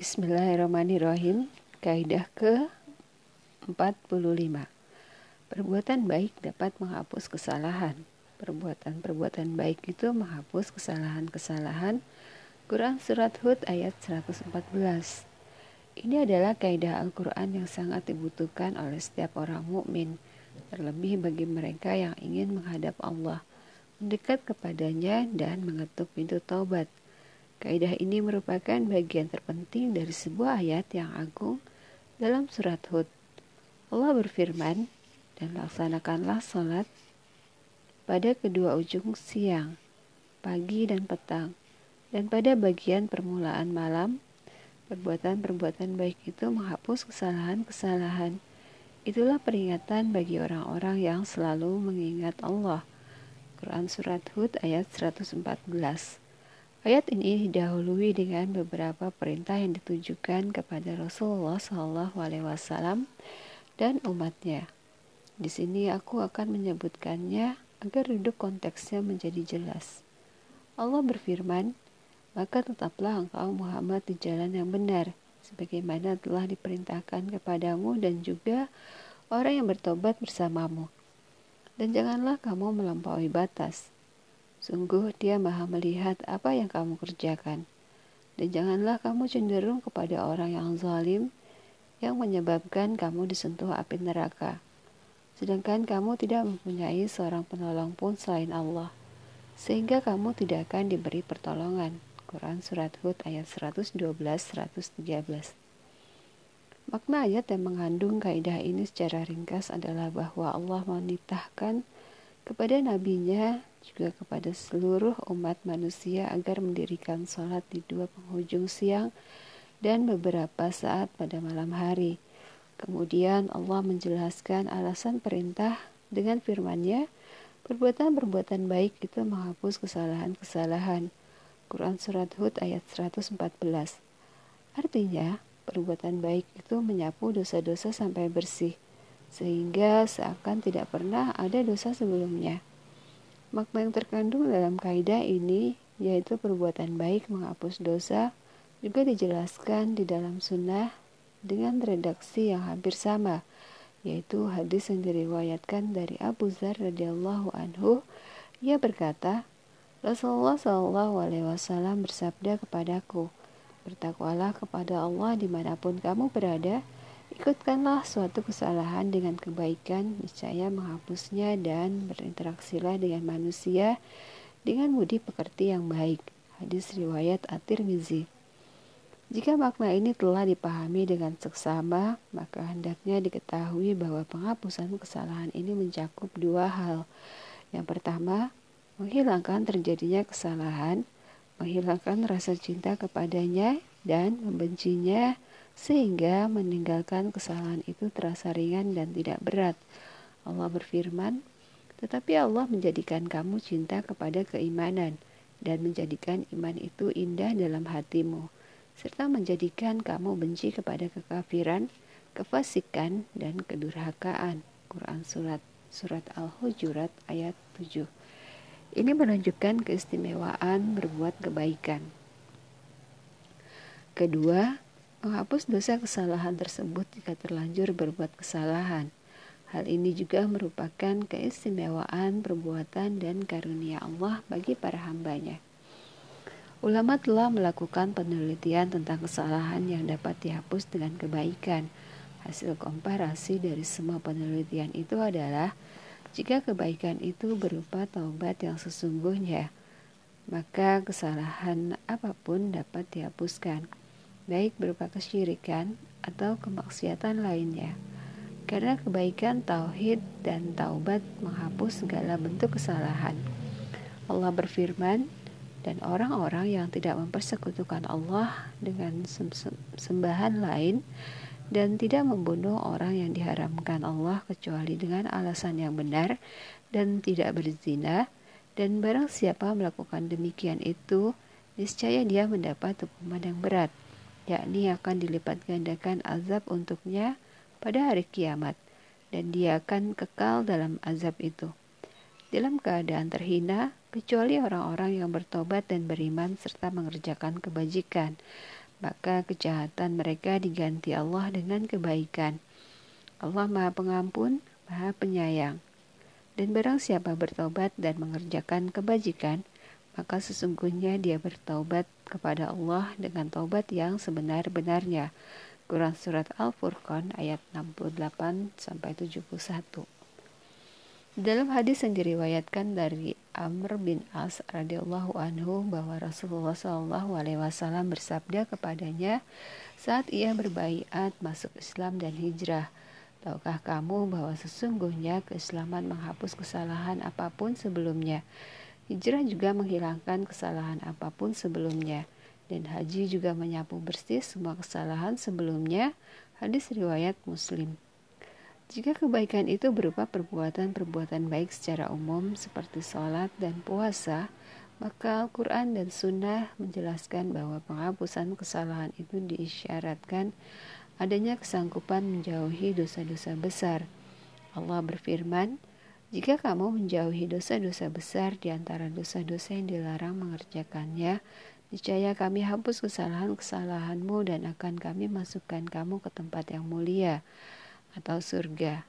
Bismillahirrahmanirrahim. Kaidah ke 45. Perbuatan baik dapat menghapus kesalahan. Perbuatan-perbuatan baik itu menghapus kesalahan-kesalahan. Quran Surat Hud ayat 114. Ini adalah kaidah Al-Quran yang sangat dibutuhkan oleh setiap orang mukmin, terlebih bagi mereka yang ingin menghadap Allah, mendekat kepadanya dan mengetuk pintu taubat. Kaidah ini merupakan bagian terpenting dari sebuah ayat yang agung dalam surat Hud. Allah berfirman, dan laksanakanlah sholat pada kedua ujung siang, pagi dan petang, dan pada bagian permulaan malam, perbuatan-perbuatan baik itu menghapus kesalahan-kesalahan. Itulah peringatan bagi orang-orang yang selalu mengingat Allah. Quran Surat Hud ayat 114 Ayat ini didahului dengan beberapa perintah yang ditujukan kepada Rasulullah Shallallahu Alaihi Wasallam dan umatnya. Di sini aku akan menyebutkannya agar duduk konteksnya menjadi jelas. Allah berfirman, maka tetaplah engkau Muhammad di jalan yang benar, sebagaimana telah diperintahkan kepadamu dan juga orang yang bertobat bersamamu. Dan janganlah kamu melampaui batas Sungguh dia maha melihat apa yang kamu kerjakan. Dan janganlah kamu cenderung kepada orang yang zalim yang menyebabkan kamu disentuh api neraka. Sedangkan kamu tidak mempunyai seorang penolong pun selain Allah. Sehingga kamu tidak akan diberi pertolongan. Quran Surat Hud ayat 112-113 Makna ayat yang mengandung kaidah ini secara ringkas adalah bahwa Allah menitahkan kepada nabinya juga kepada seluruh umat manusia agar mendirikan sholat di dua penghujung siang dan beberapa saat pada malam hari. Kemudian Allah menjelaskan alasan perintah dengan firman-Nya, perbuatan-perbuatan baik itu menghapus kesalahan-kesalahan. Quran Surat Hud ayat 114 Artinya, perbuatan baik itu menyapu dosa-dosa sampai bersih, sehingga seakan tidak pernah ada dosa sebelumnya. Makna yang terkandung dalam kaidah ini yaitu perbuatan baik menghapus dosa juga dijelaskan di dalam sunnah dengan redaksi yang hampir sama yaitu hadis yang diriwayatkan dari Abu Zar radhiyallahu anhu ia berkata Rasulullah Shallallahu alaihi wasallam bersabda kepadaku bertakwalah kepada Allah di mana pun kamu berada Ikutkanlah suatu kesalahan dengan kebaikan, niscaya menghapusnya dan berinteraksilah dengan manusia dengan budi pekerti yang baik. Hadis riwayat At-Tirmizi. Jika makna ini telah dipahami dengan seksama, maka hendaknya diketahui bahwa penghapusan kesalahan ini mencakup dua hal. Yang pertama, menghilangkan terjadinya kesalahan, menghilangkan rasa cinta kepadanya, dan membencinya sehingga meninggalkan kesalahan itu terasa ringan dan tidak berat. Allah berfirman, tetapi Allah menjadikan kamu cinta kepada keimanan dan menjadikan iman itu indah dalam hatimu, serta menjadikan kamu benci kepada kekafiran, kefasikan, dan kedurhakaan. Quran Surat Surat Al-Hujurat ayat 7 Ini menunjukkan keistimewaan berbuat kebaikan. Kedua, menghapus dosa kesalahan tersebut jika terlanjur berbuat kesalahan. Hal ini juga merupakan keistimewaan perbuatan dan karunia Allah bagi para hambanya. Ulama telah melakukan penelitian tentang kesalahan yang dapat dihapus dengan kebaikan. Hasil komparasi dari semua penelitian itu adalah jika kebaikan itu berupa taubat yang sesungguhnya, maka kesalahan apa pun dapat dihapuskan baik berupa kesyirikan atau kemaksiatan lainnya. Karena kebaikan tauhid dan taubat menghapus segala bentuk kesalahan. Allah berfirman, dan orang-orang yang tidak mempersekutukan Allah dengan sembahan lain dan tidak membunuh orang yang diharamkan Allah kecuali dengan alasan yang benar dan tidak berzina dan barang siapa melakukan demikian itu niscaya dia mendapat hukuman yang berat yakni akan dilipat gandakan azab untuknya pada hari kiamat, dan dia akan kekal dalam azab itu. Dalam keadaan terhina, kecuali orang-orang yang bertobat dan beriman serta mengerjakan kebajikan, maka kejahatan mereka diganti Allah dengan kebaikan. Allah Maha Pengampun, Maha Penyayang. Dan barang siapa bertobat dan mengerjakan kebajikan, maka sesungguhnya dia bertobat kepada Allah dengan taubat yang sebenar-benarnya. Quran Surat Al-Furqan ayat 68 sampai 71. Dalam hadis yang diriwayatkan dari Amr bin As radhiyallahu anhu bahwa Rasulullah wasallam bersabda kepadanya saat ia berbaiat masuk Islam dan hijrah, tahukah kamu bahwa sesungguhnya keislaman menghapus kesalahan apa pun sebelumnya. Hijrah juga menghilangkan kesalahan apa pun sebelumnya dan haji juga menyapu bersih semua kesalahan sebelumnya. Hadis riwayat Muslim. Jika kebaikan itu berupa perbuatan-perbuatan baik secara umum seperti sholat dan puasa, maka Al-Quran dan Sunnah menjelaskan bahwa penghapusan kesalahan itu diisyaratkan adanya kesanggupan menjauhi dosa-dosa besar. Allah berfirman, jika kamu menjauhi dosa-dosa besar di antara dosa-dosa yang dilarang mengerjakannya, niscaya kami hapus kesalahan-kesalahanmu dan akan kami masukkan kamu ke tempat yang mulia atau surga.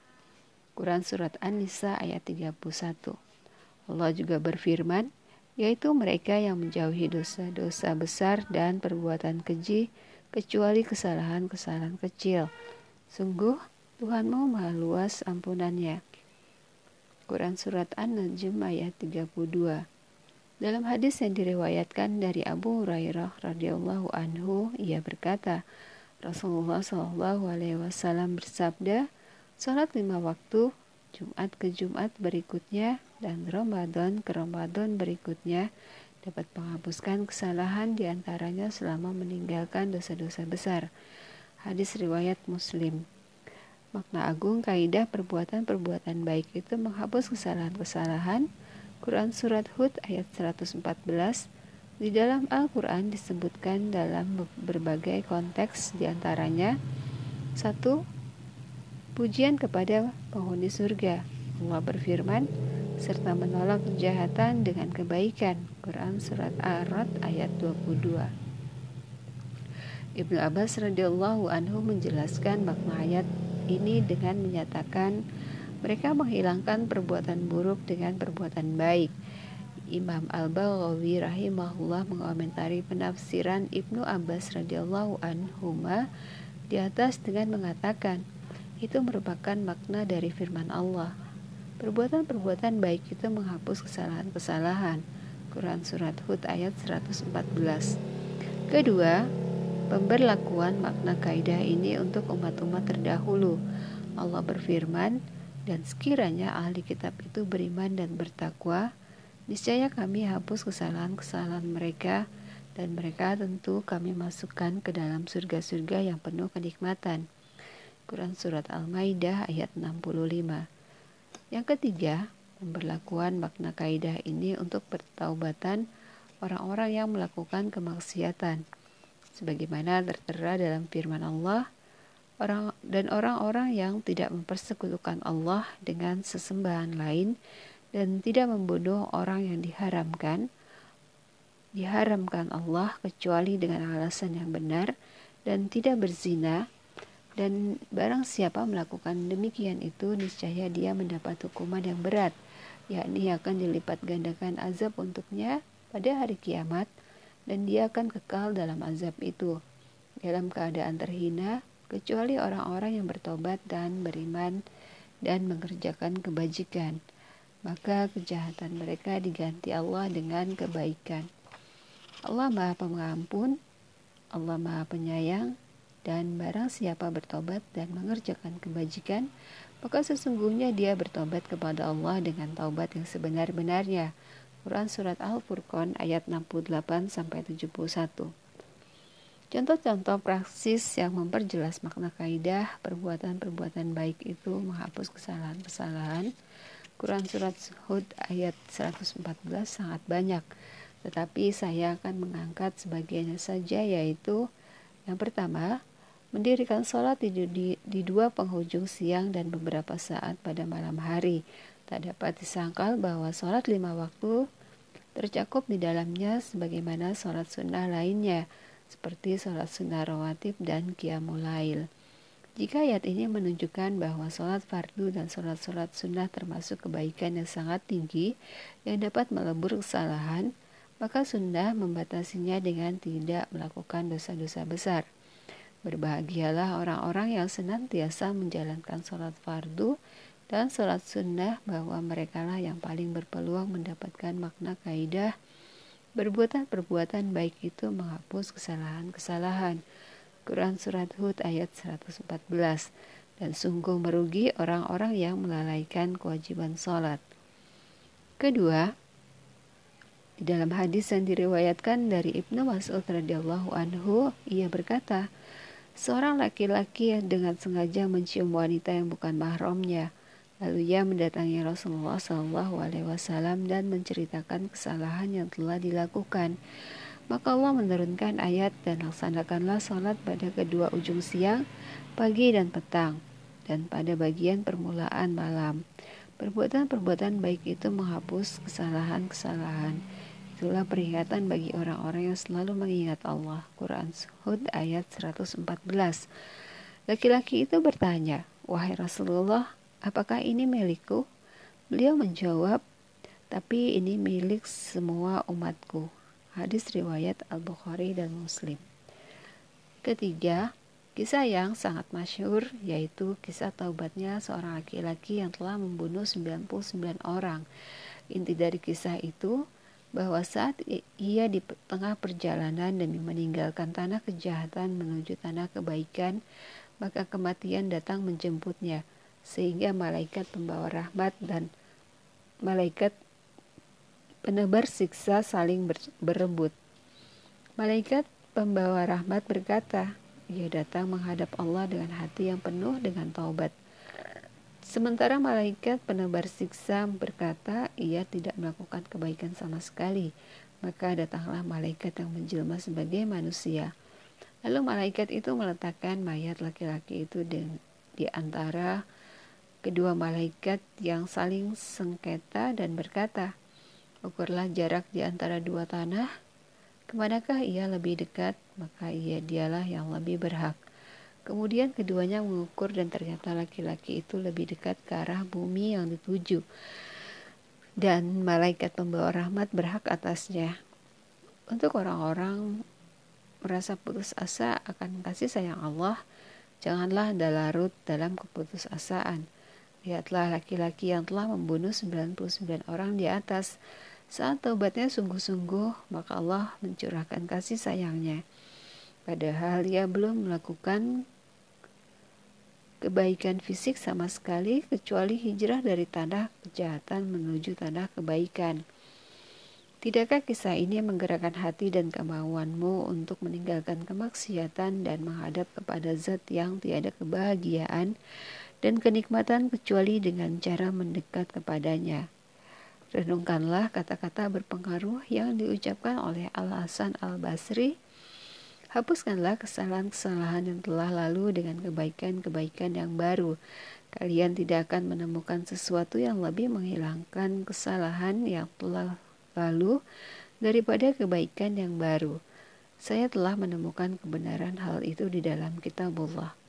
Quran Surat An-Nisa ayat 31 Allah juga berfirman, yaitu mereka yang menjauhi dosa-dosa besar dan perbuatan keji, kecuali kesalahan-kesalahan kecil. Sungguh, Tuhanmu maha luas ampunannya. Quran Surat An-Najm ayat 32 dalam hadis yang diriwayatkan dari Abu Hurairah radhiyallahu anhu, ia berkata, Rasulullah Shallallahu Alaihi Wasallam bersabda, sholat lima waktu, Jumat ke Jumat berikutnya, dan Ramadan ke Ramadan berikutnya dapat menghapuskan kesalahan di antaranya selama meninggalkan dosa-dosa besar. Hadis riwayat Muslim. Makna agung kaidah perbuatan-perbuatan baik itu menghapus kesalahan-kesalahan. Quran Surat Hud ayat 114 di dalam Al-Quran disebutkan dalam berbagai konteks di antaranya. Satu pujian kepada penghuni surga. Allah berfirman serta menolak kejahatan dengan kebaikan. Quran Surat Ar-Rad ayat 22 Ibnu Abbas radhiyallahu anhu menjelaskan makna ayat ini dengan menyatakan mereka menghilangkan perbuatan buruk dengan perbuatan baik Imam Al-Baghawi rahimahullah mengomentari penafsiran Ibnu Abbas radhiyallahu anhuma di atas dengan mengatakan itu merupakan makna dari firman Allah. Perbuatan-perbuatan baik itu menghapus kesalahan-kesalahan. Quran Surat Hud ayat 114 Kedua, pemberlakuan makna kaidah ini untuk umat-umat terdahulu. Allah berfirman, dan sekiranya ahli kitab itu beriman dan bertakwa, Niscaya kami hapus kesalahan-kesalahan mereka dan mereka tentu kami masukkan ke dalam surga-surga yang penuh kenikmatan. Quran Surat Al-Maidah ayat 65 Yang ketiga, pemberlakuan makna kaidah ini untuk pertaubatan orang-orang yang melakukan kemaksiatan. Sebagaimana tertera dalam firman Allah, orang dan orang-orang yang tidak mempersekutukan Allah dengan sesembahan lain dan tidak membunuh orang yang diharamkan diharamkan Allah kecuali dengan alasan yang benar dan tidak berzina dan barang siapa melakukan demikian itu niscaya dia mendapat hukuman yang berat yakni akan dilipat gandakan azab untuknya pada hari kiamat dan dia akan kekal dalam azab itu dalam keadaan terhina kecuali orang-orang yang bertobat dan beriman dan mengerjakan kebajikan maka kejahatan mereka diganti Allah dengan kebaikan. Allah Maha Pengampun, Allah Maha Penyayang, dan barang siapa bertobat dan mengerjakan kebajikan, maka sesungguhnya dia bertobat kepada Allah dengan taubat yang sebenar-benarnya. Quran Surat Al-Furqan ayat 68 71. Contoh-contoh praksis yang memperjelas makna kaidah perbuatan-perbuatan baik itu menghapus kesalahan-kesalahan Quran Surat Hud ayat 114 sangat banyak, tetapi saya akan mengangkat sebagiannya saja yaitu yang pertama, mendirikan sholat di, di, di dua penghujung siang dan beberapa saat pada malam hari. Tak dapat disangkal bahwa sholat lima waktu tercakup di dalamnya sebagaimana sholat sunnah lainnya. seperti sholat sunnah rawatib dan qiyamul Jika ayat ini menunjukkan bahwa sholat fardu dan sholat-sholat sunnah termasuk kebaikan yang sangat tinggi yang dapat melebur kesalahan, maka sunnah membatasinya dengan tidak melakukan dosa-dosa besar. Berbahagialah orang-orang yang senantiasa menjalankan sholat fardu dan sholat sunnah bahwa merekalah yang paling berpeluang mendapatkan makna kaidah Perbuatan-perbuatan baik itu menghapus kesalahan-kesalahan. Quran Surat Hud ayat 114 dan sungguh merugi orang-orang yang melalaikan kewajiban sholat. Kedua, di dalam hadis yang diriwayatkan dari Ibnu Mas'ud radhiyallahu anhu, ia berkata, seorang laki-laki dengan sengaja mencium wanita yang bukan mahramnya, Lalu ia mendatangi Rasulullah Wasallam dan menceritakan kesalahan yang telah dilakukan. Maka Allah menurunkan ayat dan laksanakanlah sholat pada kedua ujung siang, pagi dan petang, dan pada bagian permulaan malam. Perbuatan-perbuatan baik itu menghapus kesalahan-kesalahan. Itulah peringatan bagi orang-orang yang selalu mengingat Allah. Quran Hud ayat 114. Laki-laki itu bertanya, Wahai Rasulullah, apakah ini milikku? Beliau menjawab, tapi ini milik semua umatku. Hadis riwayat Al-Bukhari dan Muslim. Ketiga, kisah yang sangat masyhur yaitu kisah taubatnya seorang laki-laki yang telah membunuh 99 orang. Inti dari kisah itu bahwa saat ia di tengah perjalanan demi meninggalkan tanah kejahatan menuju tanah kebaikan, maka kematian datang menjemputnya sehingga malaikat pembawa rahmat dan malaikat penebar siksa saling berebut. Malaikat pembawa rahmat berkata, ia datang menghadap Allah dengan hati yang penuh dengan taubat. Sementara malaikat penebar siksa berkata, ia tidak melakukan kebaikan sama sekali. Maka datanglah malaikat yang menjelma sebagai manusia. Lalu malaikat itu meletakkan mayat laki-laki itu di antara kedua malaikat yang saling sengketa dan berkata, Ukurlah jarak di antara dua tanah, ke manakah ia lebih dekat, maka ia dialah yang lebih berhak. Kemudian keduanya mengukur dan ternyata laki-laki itu lebih dekat ke arah bumi yang dituju. Dan malaikat pembawa rahmat berhak atasnya. Untuk orang-orang merasa putus asa akan kasih sayang Allah, janganlah anda larut dalam keputusasaan. Lihatlah laki-laki yang telah membunuh 99 orang di atas. Saat taubatnya sungguh-sungguh, maka Allah mencurahkan kasih sayangnya. Padahal ia belum melakukan kebaikan fisik sama sekali kecuali hijrah dari tanah kejahatan menuju tanah kebaikan. Tidakkah kisah ini menggerakkan hati dan kemauanmu untuk meninggalkan kemaksiatan dan menghadap kepada zat yang tiada kebahagiaan dan kenikmatan kecuali dengan cara mendekat kepadanya. Renungkanlah kata-kata berpengaruh yang diucapkan oleh Al-Hasan Al-Basri. Hapuskanlah kesalahan-kesalahan yang telah lalu dengan kebaikan-kebaikan yang baru. Kalian tidak akan menemukan sesuatu yang lebih menghilangkan kesalahan yang telah lalu daripada kebaikan yang baru. Saya telah menemukan kebenaran hal itu di dalam kitabullah.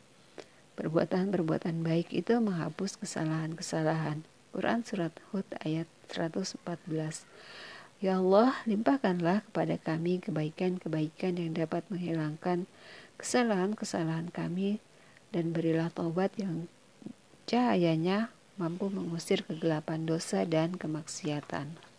Perbuatan-perbuatan baik itu menghapus kesalahan-kesalahan. Quran Surat Hud ayat 114 Ya Allah, limpahkanlah kepada kami kebaikan-kebaikan yang dapat menghilangkan kesalahan-kesalahan kami dan berilah taubat yang cahayanya mampu mengusir kegelapan dosa dan kemaksiatan.